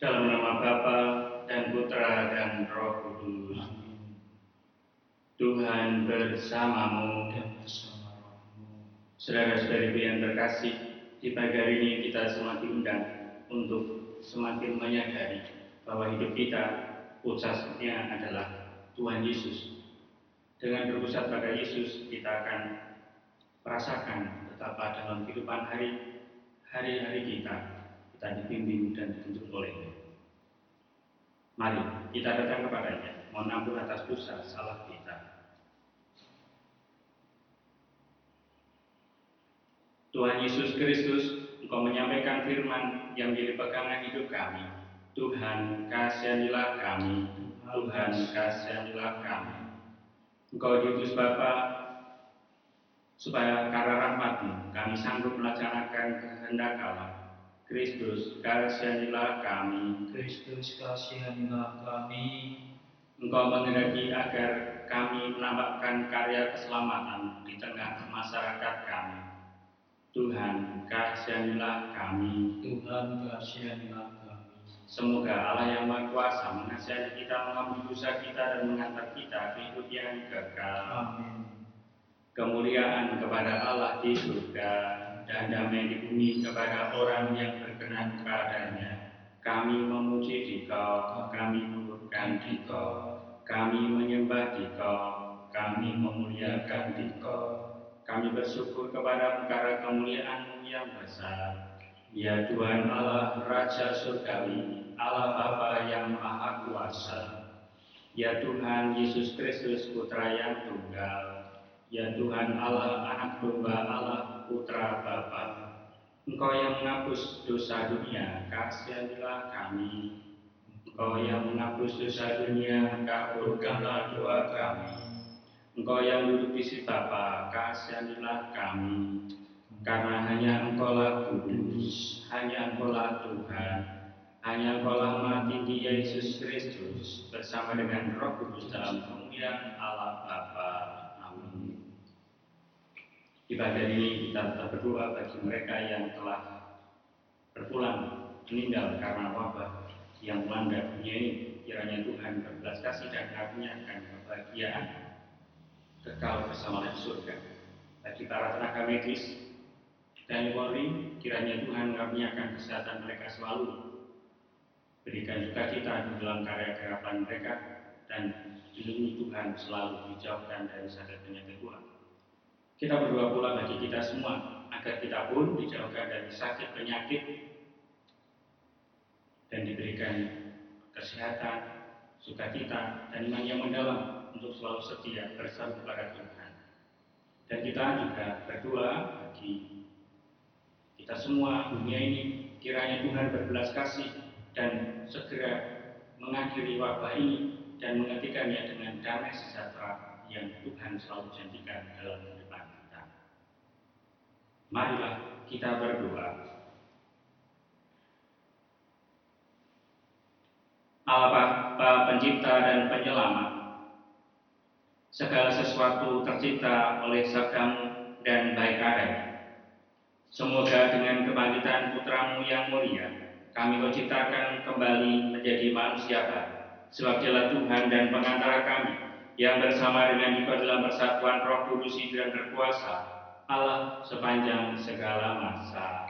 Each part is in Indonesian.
Dalam nama Bapa dan Putra dan Roh Kudus. Tuhan bersamamu. dan bersama rohmu. Saudara-saudariku yang terkasih, di pagi hari ini kita semakin diundang untuk semakin menyadari bahwa hidup kita pusatnya adalah Tuhan Yesus. Dengan berpusat pada Yesus, kita akan merasakan betapa dalam kehidupan hari hari-hari kita kita dibimbing dan dituntun olehnya. Mari kita datang kepadanya, mohon ampun atas dosa salah kita. Tuhan Yesus Kristus, Engkau menyampaikan firman yang menjadi pegangan hidup kami. Tuhan, kasihanilah kami. Tuhan, kasihanilah kami. Engkau diutus Bapa supaya karena rahmatmu kami sanggup melaksanakan kehendak Allah. Kristus, kasihanilah kami. Kristus kasihanilah kami. Engkau menghendaki agar kami menampakkan karya keselamatan di tengah masyarakat kami. Tuhan, kasihanilah kami. Tuhan kasihanilah kami. Semoga Allah yang Maha Kuasa mengasihani kita, mengampuni dosa kita, dan mengantar kita ke hidup yang kekal. Amin. Kemuliaan kepada Allah di surga dan damai di bumi kepada orang yang berkenan kepadanya. Kami memuji Dikau, kami memuliakan Dikau, kami menyembah Dikau, kami memuliakan Dikau. Kami bersyukur kepada perkara kemuliaan-Mu yang besar. Ya Tuhan Allah Raja Surgawi, Allah Bapa yang Maha Kuasa. Ya Tuhan Yesus Kristus Putra yang Tunggal. Ya Tuhan Allah Anak Domba Allah Putra Bapa. Engkau yang menghapus dosa dunia, kasihanilah kami. Engkau yang menghapus dosa dunia, kabulkanlah doa kami. Engkau yang duduk di sisi Bapa, kasihanilah kami. Karena hanya Engkaulah kudus, hanya Engkaulah Tuhan, hanya Engkaulah Maha Tinggi Yesus Kristus bersama dengan Roh Kudus kemuliaan Allah Bapa. Amin. Hari ini kita tetap berdoa bagi mereka yang telah berpulang meninggal karena wabah yang melanda dunia ini. Kiranya Tuhan berbelas kasih dan karuniakan kebahagiaan kekal bersama di surga. Bagi para tenaga medis dan Polri, kiranya Tuhan karuniakan kesehatan mereka selalu. Berikan juga kita di dalam karya kerapan mereka dan dilindungi Tuhan selalu dijauhkan dari sakit penyakit Tuhan. Kita berdoa pula bagi kita semua agar kita pun dijauhkan dari sakit penyakit dan diberikan kesehatan, sukacita, dan iman yang mendalam untuk selalu setia bersama kepada Tuhan. Dan kita juga berdoa bagi kita semua dunia ini kiranya Tuhan berbelas kasih dan segera mengakhiri wabah ini dan menghentikannya dengan damai sejahtera yang Tuhan selalu janjikan dalam. Marilah kita berdoa. Allah Bapa pencipta dan penyelamat segala sesuatu tercipta oleh sabdamu dan baik adanya. Semoga dengan kebangkitan putramu yang mulia, kami kau ciptakan kembali menjadi manusia baru. Sebab dialah Tuhan dan pengantara kami, yang bersama dengan Dikau dalam persatuan roh kudus dan berkuasa, Allah sepanjang segala masa.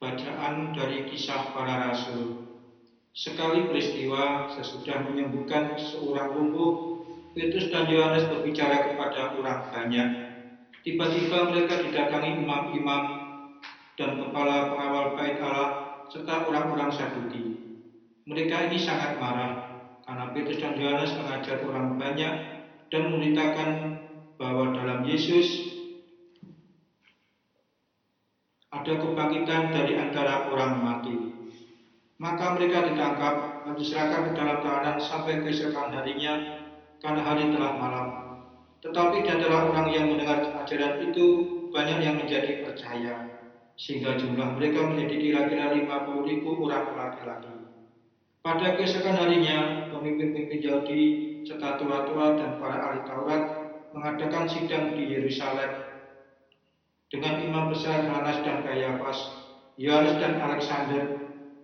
Bacaan dari kisah para rasul. Sekali peristiwa sesudah menyembuhkan seorang lumpuh, Petrus dan Yohanes berbicara kepada orang banyak. Tiba-tiba mereka didatangi imam-imam dan kepala pengawal bait Allah serta orang-orang Saduki. Mereka ini sangat marah karena Petrus dan Yohanes mengajar orang banyak dan memberitakan bahwa dalam Yesus ada kebangkitan dari antara orang mati. Maka mereka ditangkap dan diserahkan ke dalam tahanan sampai keesokan harinya karena hari telah malam. Tetapi di antara orang yang mendengar ajaran itu banyak yang menjadi percaya, sehingga jumlah mereka menjadi kira-kira 50 ribu orang laki-laki. Pada keesokan harinya, pemimpin-pemimpin Yahudi serta tua-tua dan para ahli Taurat mengadakan sidang di Yerusalem dengan imam besar Hanas dan Kayafas Yohanes dan Alexander,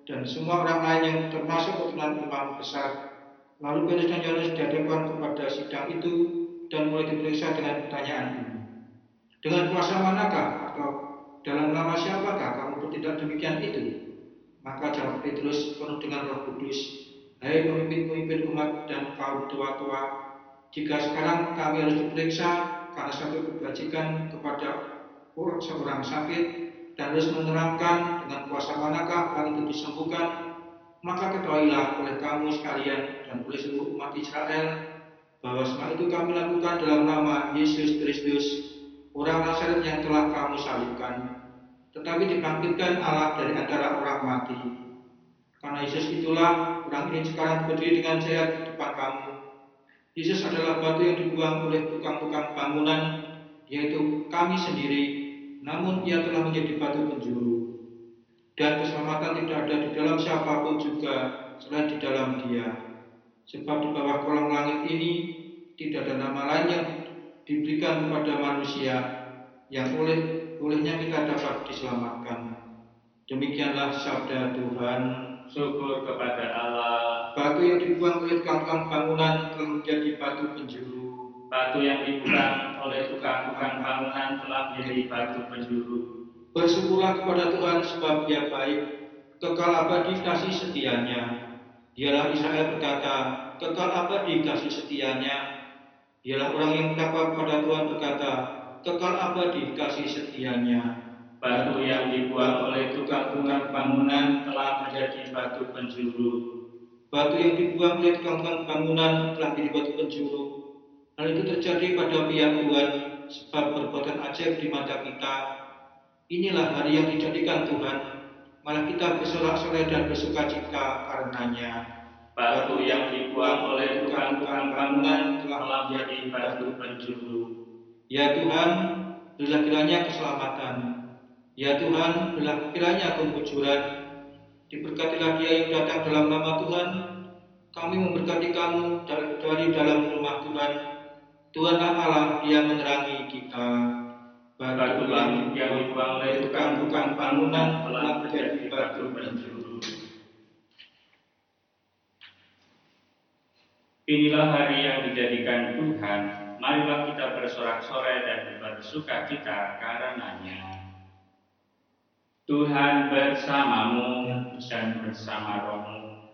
dan semua orang lain yang termasuk keturunan imam besar. Lalu Petrus dan Yohanes dihadapkan kepada sidang itu dan mulai diperiksa dengan pertanyaan ini. Dengan kuasa manakah atau dalam nama siapakah kamu bertindak demikian itu? Maka jawab Petrus penuh dengan roh kudus, Hai pemimpin-pemimpin umat dan kaum tua-tua, jika sekarang kami harus diperiksa karena satu kebajikan kepada seorang sakit dan harus menerangkan dengan kuasa manakah hal itu disembuhkan, maka ketahuilah oleh kamu sekalian dan oleh seluruh umat Israel bahwa semua itu kami lakukan dalam nama Yesus Kristus, orang Nazaret yang telah kamu salibkan, tetapi dibangkitkan Allah dari antara orang mati karena Yesus itulah orang ini sekarang berdiri dengan sehat di depan kamu. Yesus adalah batu yang dibuang oleh tukang-tukang bangunan, yaitu kami sendiri, namun ia telah menjadi batu penjuru. Dan keselamatan tidak ada di dalam siapa pun juga selain di dalam dia. Sebab di bawah kolong langit ini tidak ada nama lain yang diberikan kepada manusia yang oleh olehnya kita dapat diselamatkan. Demikianlah sabda Tuhan syukur kepada Allah. Batu yang dibuang oleh tukang-tukang bangunan telah menjadi batu penjuru. Batu yang dibuang oleh tukang-tukang bangunan telah menjadi batu penjuru. Bersyukurlah kepada Tuhan sebab Dia baik, kekal abadi kasih setianya. Dialah Israel berkata, kekal abadi kasih setianya. Dialah orang yang takwa pada Tuhan berkata, kekal abadi kasih setianya. Batu yang dibuang oleh tukang-tukang bangunan telah menjadi batu penjuru. Batu yang dibuang oleh tukang-tukang bangunan telah menjadi batu penjuru. Hal itu terjadi pada pihak Tuhan, sebab perbuatan ajaib di mata kita. Inilah hari yang dijadikan Tuhan, malah kita bersorak-sorai dan bersuka cita karenanya. Batu yang dibuang oleh tukang-tukang bangunan telah menjadi batu penjuru. Ya Tuhan, berilah kiranya keselamatan Ya Tuhan, berilah kiranya kemujuran. Diberkatilah dia yang datang dalam nama Tuhan. Kami memberkati kamu dari dalam rumah Tuhan. Tuhanlah Allah yang menerangi kita. Batu langit yang dibuang oleh tukang-tukang bangunan telah menjadi batu penjuru. Inilah hari yang dijadikan Tuhan. Marilah kita bersorak-sorai dan bersuka cita karenanya. Tuhan bersamamu dan bersama rohmu.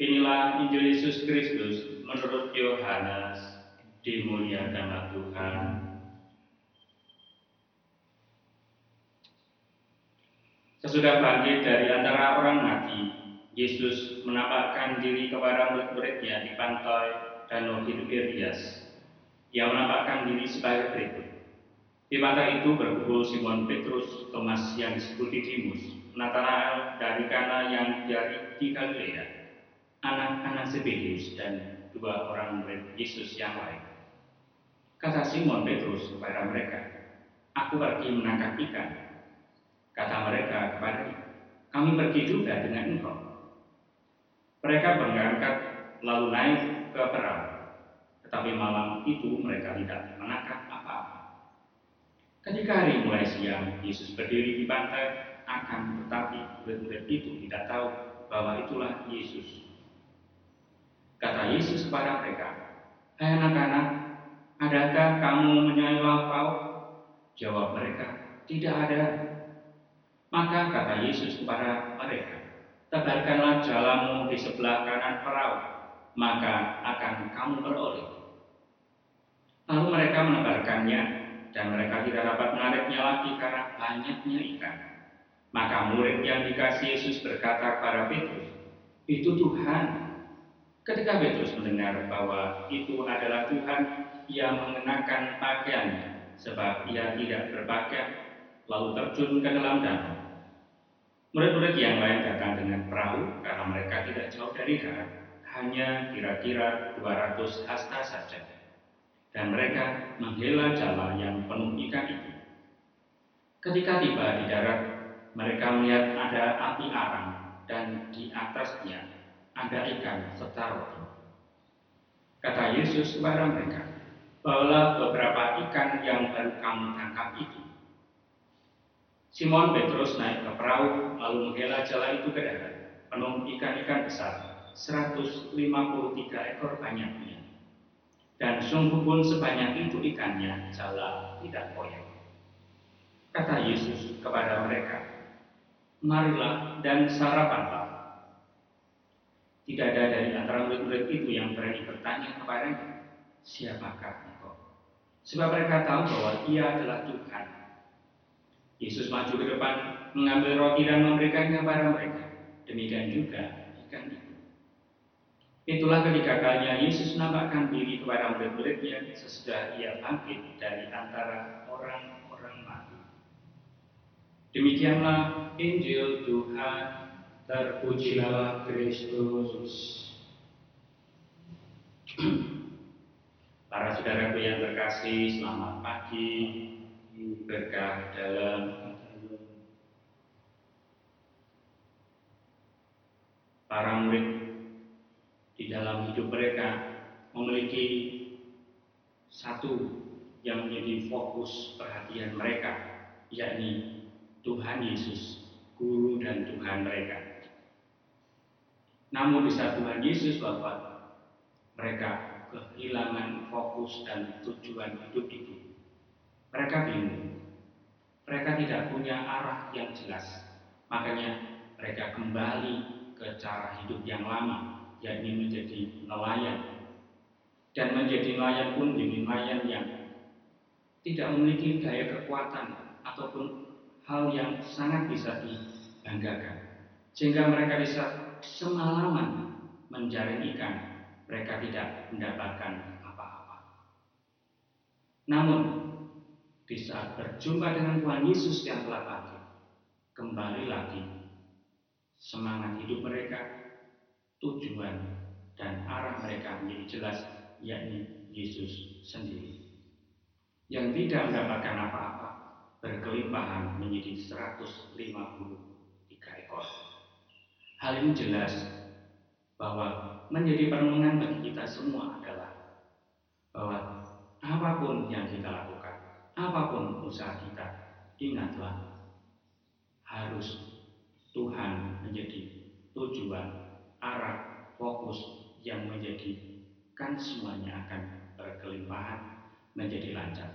Inilah Injil Yesus Kristus menurut Yohanes. Dimuliakanlah Tuhan. Sesudah bangkit dari antara orang mati, Yesus menampakkan diri kepada murid-muridnya di pantai Danau Tiberias. Ia menampakkan diri sebagai berikut. Di mata itu berkumpul Simon Petrus, Thomas yang disebut Didimus, Nathanael dari Kana yang dari di Galilea, anak-anak Zebedius dan dua orang murid Yesus yang lain. Kata Simon Petrus kepada mereka, Aku pergi menangkap ikan. Kata mereka kepada kami pergi juga dengan engkau. Mereka berangkat lalu naik ke perahu, tetapi malam itu mereka tidak. Ketika hari mulai siang, Yesus berdiri di pantai, akan tetapi murid-murid itu tidak tahu bahwa itulah Yesus. Kata Yesus kepada mereka, Hai anak-anak, adakah kamu menyai lampau? Jawab mereka, tidak ada. Maka kata Yesus kepada mereka, tebarkanlah jalamu di sebelah kanan perahu, maka akan kamu beroleh. Lalu mereka menebarkannya dan mereka tidak dapat menariknya lagi karena banyaknya ikan. Maka murid yang dikasih Yesus berkata kepada Petrus, itu Tuhan. Ketika Petrus mendengar bahwa itu adalah Tuhan, ia mengenakan pakaiannya, sebab ia tidak berpakaian, lalu terjun ke dalam danau. Murid-murid yang lain datang dengan perahu karena mereka tidak jauh dari darat, hanya kira-kira 200 hasta saja dan mereka menghela jala yang penuh ikan itu. Ketika tiba di darat, mereka melihat ada api arang dan di atasnya ada ikan serta roti. Kata Yesus kepada mereka, bawalah beberapa ikan yang baru kamu tangkap itu. Simon Petrus naik ke perahu lalu menghela jala itu ke darat, penuh ikan-ikan besar, 153 ekor banyaknya. Dan sungguh pun sebanyak itu ikannya, jala tidak koyak. Kata Yesus kepada mereka, marilah dan sarapanlah. Tidak ada dari antara murid-murid itu yang berani bertanya kepadanya, siapakah engkau? Sebab mereka tahu bahwa ia adalah Tuhan. Yesus maju ke depan, mengambil roti dan memberikannya kepada mereka. Demikian juga. Itulah ketika kalinya Yesus menampakkan diri kepada murid-muridnya sesudah ia bangkit dari antara orang-orang mati. Demikianlah Injil Tuhan, terpujilah Kristus. Para saudaraku yang terkasih, selamat pagi, berkah dalam para murid di dalam hidup mereka memiliki satu yang menjadi fokus perhatian mereka, yakni Tuhan Yesus, Guru dan Tuhan mereka. Namun di saat Tuhan Yesus wafat, mereka kehilangan fokus dan tujuan hidup itu. Mereka bingung. Mereka tidak punya arah yang jelas. Makanya mereka kembali ke cara hidup yang lama, yakni menjadi nelayan. Dan menjadi nelayan pun menjadi nelayan yang tidak memiliki daya kekuatan ataupun hal yang sangat bisa dibanggakan. Sehingga mereka bisa semalaman menjaring ikan mereka tidak mendapatkan apa-apa. Namun, di saat berjumpa dengan Tuhan Yesus yang telah bangkit, kembali lagi semangat hidup mereka, tujuan dan arah mereka menjadi jelas, yakni Yesus sendiri. Yang tidak mendapatkan apa-apa, berkelimpahan menjadi 153 ekor. Hal ini jelas bahwa menjadi perenungan bagi kita semua adalah bahwa apa pun yang kita lakukan, apa pun usaha kita, ingatlah harus Tuhan menjadi tujuan, arah, fokus yang menjadikan semuanya akan berkelimpahan, menjadi lancar.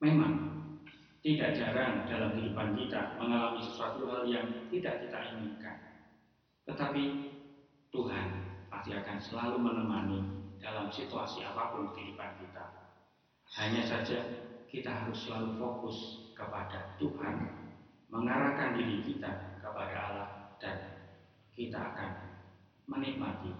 Memang tidak jarang dalam kehidupan kita mengalami sesuatu hal yang tidak kita inginkan. Tetapi Tuhan pasti akan selalu menemani dalam situasi apa pun kehidupan kita. Hanya saja kita harus selalu fokus kepada Tuhan, mengarahkan diri kita kepada Allah dan kita akan menikmati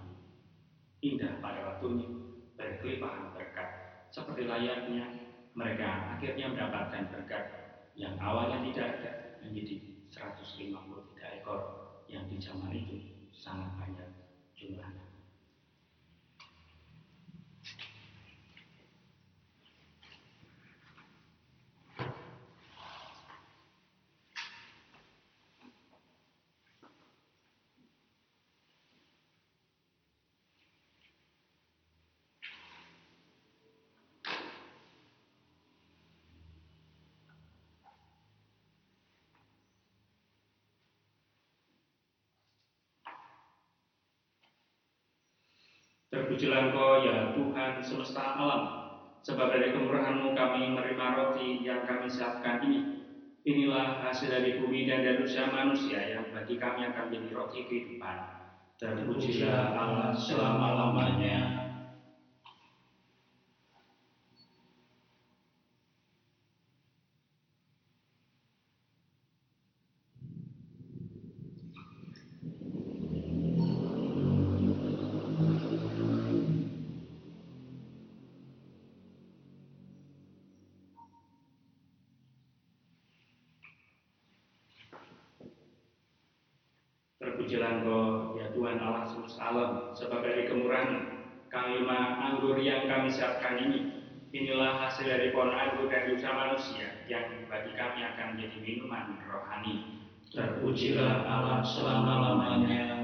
indah pada waktunya berkelimpahan berkat seperti layaknya mereka akhirnya mendapatkan berkat yang awalnya tidak ada menjadi 153 ekor yang di zaman itu sangat banyak jumlahnya. Terpujilah Engkau ya Tuhan semesta alam, sebab dari kemurahan-Mu kami menerima roti yang kami siapkan ini. Inilah hasil dari bumi dan dari usaha manusia yang bagi kami akan menjadi roti kehidupan. Terpujilah Allah selama-lamanya. Terpujilah Engkau, ya Tuhan Allah semesta alam, sebab dari kemurahan kalima anggur yang kami siapkan ini, inilah hasil dari pohon anggur dan dosa manusia yang bagi kami akan menjadi minuman rohani. Terpujilah Allah selama-lamanya.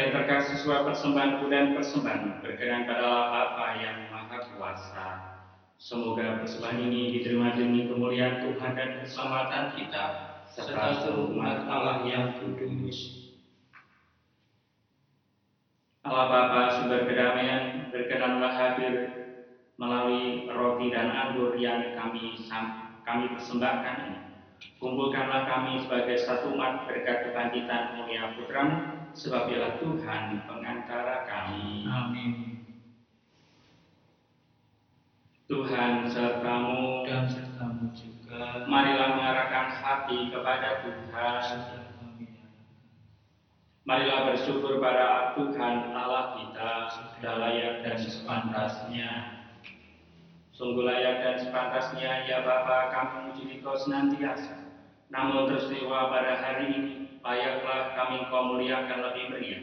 yang sebuah persembahan dan persembahan berkenan pada Bapa yang Maha Kuasa. Semoga persembahan ini diterima demi kemuliaan Tuhan dan keselamatan kita serta seluruh umat Allah yang kudus. Allah Bapa sumber kedamaian berkenanlah hadir melalui roti dan anggur yang kami kami persembahkan. Kumpulkanlah kami sebagai satu umat berkat kebangkitan mulia putramu sebab ialah Tuhan pengantara kami. Amin. Tuhan sertamu dan sertamu juga. Marilah mengarahkan hati kepada Tuhan. Marilah bersyukur pada Tuhan Allah kita sudah layak dan sepantasnya. Sungguh layak dan sepantasnya ya Bapa kami memuji Kau senantiasa. Namun teristiwa pada hari ini layaklah kami kau muliakan lebih meriah.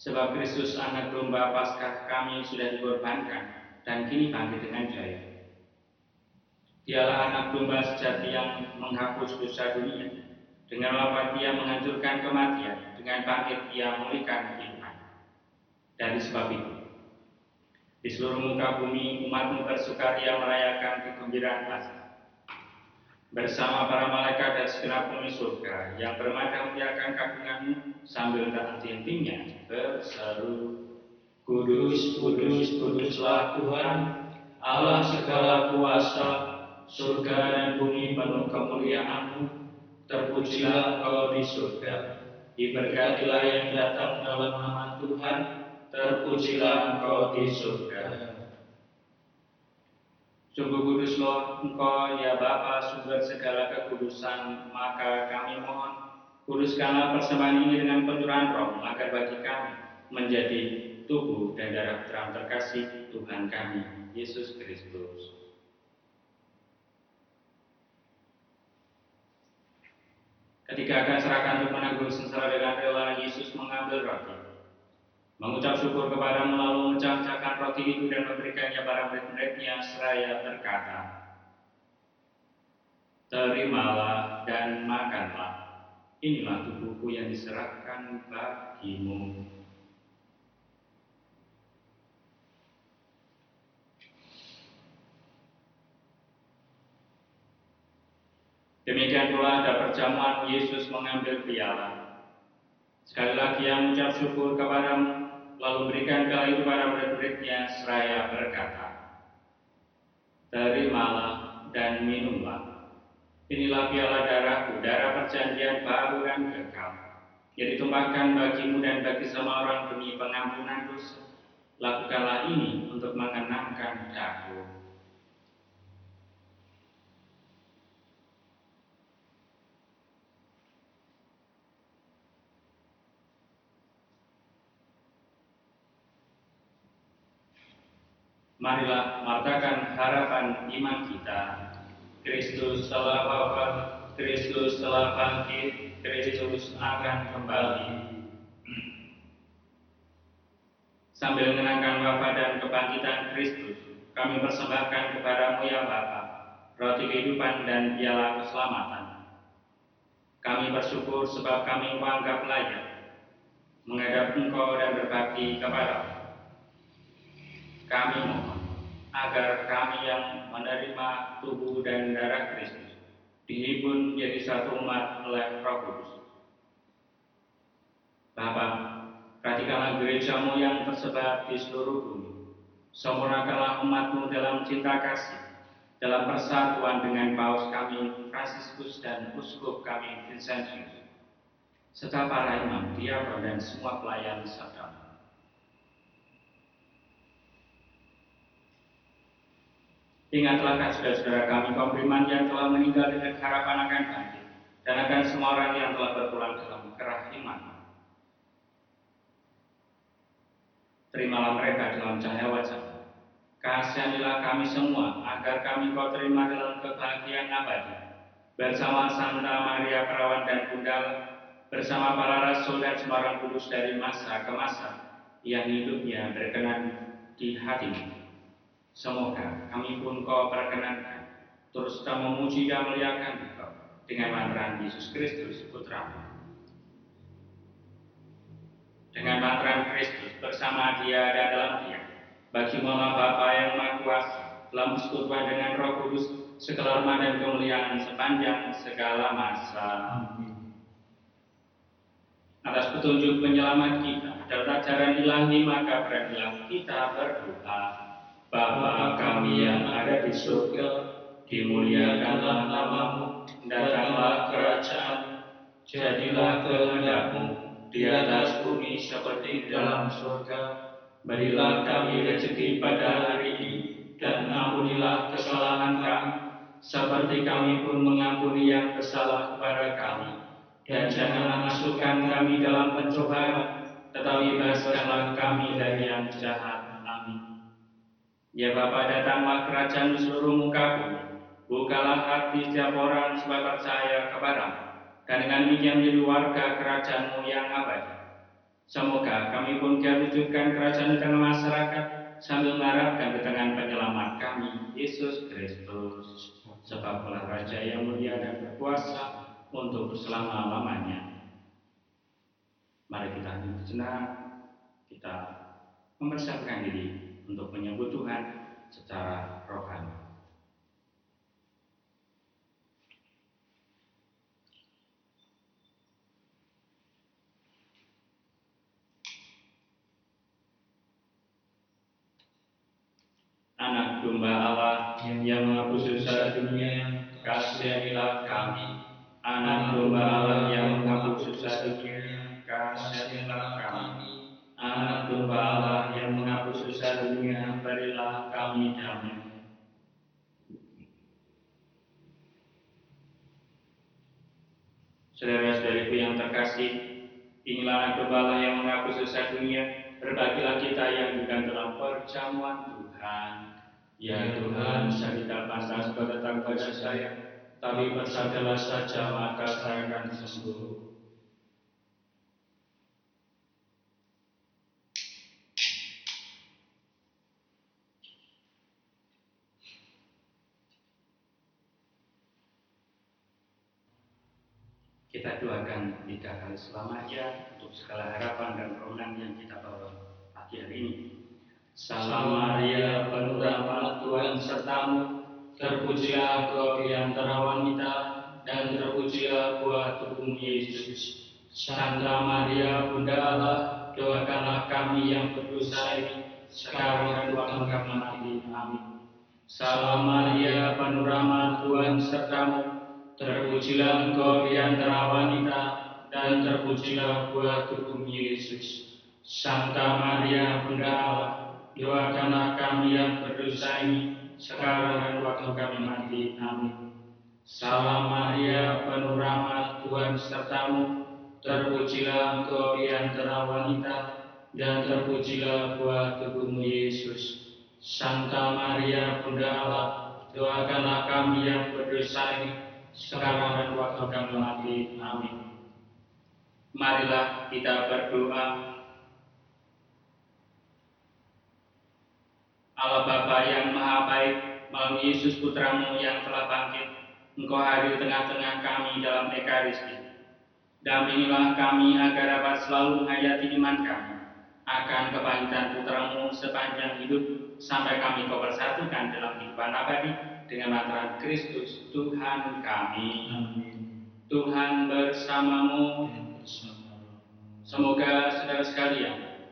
Sebab Kristus anak domba paskah kami sudah dikorbankan dan kini bangkit dengan jaya. Dialah anak domba sejati yang menghapus dosa dunia. Dengan wafat dia menghancurkan kematian, dengan bangkit dia memulihkan kehidupan. Dari sebab itu, di seluruh muka bumi umatmu bersukaria merayakan kegembiraan Paskah bersama para malaikat dan segenap penghuni surga. Yang bermadam akan kagunganmu sambil tak henti-hentinya berseru Kudus, kudus, kuduslah Tuhan. Allah segala kuasa surga dan bumi penuh kemuliaanmu. Terpujilah engkau di surga. Diberkatilah yang datang dalam nama Tuhan. Terpujilah engkau di surga Sungguh kuduslah Engkau ya Bapa sumber segala kekudusan, maka kami mohon kuduskanlah persembahan ini dengan pencurahan roh, agar bagi kami menjadi tubuh dan darah terang terkasih Tuhan kami, Yesus Kristus. Ketika akan serahkan untuk menanggung sengsara dengan rela, Yesus mengambil roti mengucap syukur kepada lalu mencah-cahkan roti itu dan memberikannya para murid-muridnya seraya berkata, Terimalah dan makanlah, inilah tubuhku yang diserahkan bagimu. Demikian pula ada perjamuan Yesus mengambil piala. Sekali lagi yang mengucap syukur kepadamu, lalu berikan kepada murid-muridnya seraya berkata, Terimalah dan minumlah. Inilah piala darahku, darah perjanjian baru dan kekal, yang ditumpahkan bagimu dan bagi semua orang demi pengampunan dosa. Lakukanlah ini untuk mengenangkan aku. Marilah martakan harapan iman kita. Kristus telah wafat, Kristus telah bangkit, Kristus akan kembali. Sambil mengenangkan wafat dan kebangkitan Kristus, kami persembahkan kepadamu ya Bapa, roti kehidupan dan piala keselamatan. Kami bersyukur sebab kami menganggap layak menghadap Engkau dan berbakti kepada kami mohon agar kami yang menerima tubuh dan darah Kristus dihibur menjadi satu umat oleh Roh Kudus. Bapa, perhatikanlah gerejamu yang tersebar di seluruh bumi. Sempurnakanlah umatmu dalam cinta kasih, dalam persatuan dengan paus kami Fransiskus dan uskup kami Vincentius, serta para imam, diakon dan semua pelayan serta Ingatlah kan saudara-saudara kami kaum beriman yang telah meninggal dengan harapan akan bangkit dan akan semua orang yang telah berpulang dalam kerah iman. Terimalah mereka dalam cahaya wajah. Kasihanilah kami semua agar kami kau terima dalam kebahagiaan abadi bersama Santa Maria Perawan dan Bundal bersama para rasul dan semua orang kudus dari masa ke masa yang hidupnya berkenan di hatimu. Semoga kami pun kau perkenankan terus kita memuji dan melihatkan Kau dengan lantaran Yesus Kristus Putra. Dengan kemateran Kristus bersama dia dan dalam dia. Bagi Allah Bapa yang Maha Kuasa, telah persekutuan dengan Roh Kudus, segala hormat dan kemuliaan sepanjang segala masa. Atas petunjuk penyelamat kita dan ajaran ilahi maka beranilah kita berdoa. Bapa kami yang ada di surga, dimuliakanlah namamu, datanglah kerajaan, jadilah kehendakmu di atas bumi seperti di dalam surga. Berilah kami rezeki pada hari ini, dan ampunilah kesalahan kami, seperti kami pun mengampuni yang bersalah kepada kami. Dan janganlah masukkan kami dalam pencobaan, tetapi bebaskanlah kami dari yang jahat. Ya Bapa, datanglah kerajaan seluruh muka bumi. Bukalah hati setiap orang supaya percaya kepadamu. Dan dengan demikian menjadi warga kerajaanmu yang abadi. Semoga kami pun wujudkan kerajaan di tengah masyarakat sambil mengharapkan ketenangan penyelamat kami, Yesus Kristus. Sebab telah Raja yang mulia dan berkuasa untuk selama-lamanya. Mari kita sejenak, kita mempersiapkan diri untuk menyambut Tuhan secara rohani. Anak domba Allah yang menghapus dosa dunia, kasihanilah kami. Anak domba Allah yang menghapus dosa dunia, kasihanilah kami. Anak domba Allah yang dunia, berilah kami damai. Saudara-saudariku yang terkasih, inilah Allah yang menghapus dosa dunia, berbagilah kita yang juga dalam perjamuan Tuhan. Ya Tuhan, saya tidak pantas kau datang pada saya, tapi bersabdalah saja maka saya akan sembuh. Kita tiga kali selamanya untuk segala harapan dan permohonan yang kita bawa pagi hari ini. Salam Maria, penuh rahmat Tuhan sertamu, terpujilah kau di antara wanita, dan terpujilah buah tubuhmu Yesus. Santa Maria, Bunda Allah, doakanlah kami yang berdosa ini, sekarang dan waktu kami mati. Amin. Salam Maria, penuh rahmat Tuhan sertamu, terpujilah engkau di antara wanita, dan terpujilah buah tubuhmu Yesus. Santa Maria, Bunda Allah, doakanlah kami yang berdosa ini, sekarang dan waktu kami mati. Amin. Salam Maria, penuh rahmat Tuhan sertamu, terpujilah engkau di antara wanita, dan terpujilah buah tubuhmu Yesus. Santa Maria, Bunda Allah, doakanlah kami yang berdosa ini, sekarang dan waktu kami mati. Amin. Marilah kita berdoa. Allah Bapa yang Maha Baik, melalui Yesus Putramu yang telah bangkit, Engkau hadir tengah-tengah kami dalam Ekaristi. Dampingilah kami agar dapat selalu menghayati iman kami akan kebangkitan Putramu sepanjang hidup sampai kami kau persatukan dalam kehidupan abadi dengan lantaran Kristus Tuhan kami. Amin. Tuhan bersamamu. Semoga saudara sekalian,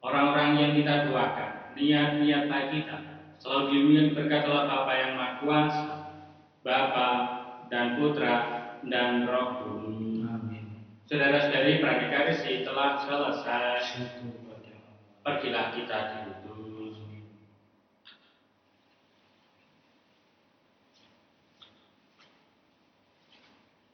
orang-orang yang kita doakan, niat-niat baik kita, selalu dilindungi berkat Allah Bapa yang Maha Kuasa, Bapa dan Putra dan Roh Kudus. Amin. Saudara-saudari, praktikaris telah selesai. Pergilah kita ditutup.